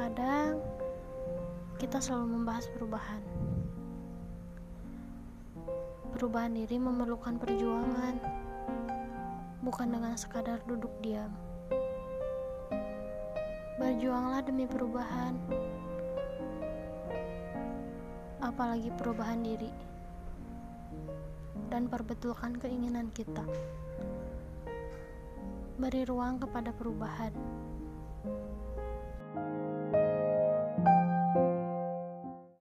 Terkadang kita selalu membahas perubahan. Perubahan diri memerlukan perjuangan, bukan dengan sekadar duduk diam. Berjuanglah demi perubahan, apalagi perubahan diri, dan perbetulkan keinginan kita. Beri ruang kepada perubahan.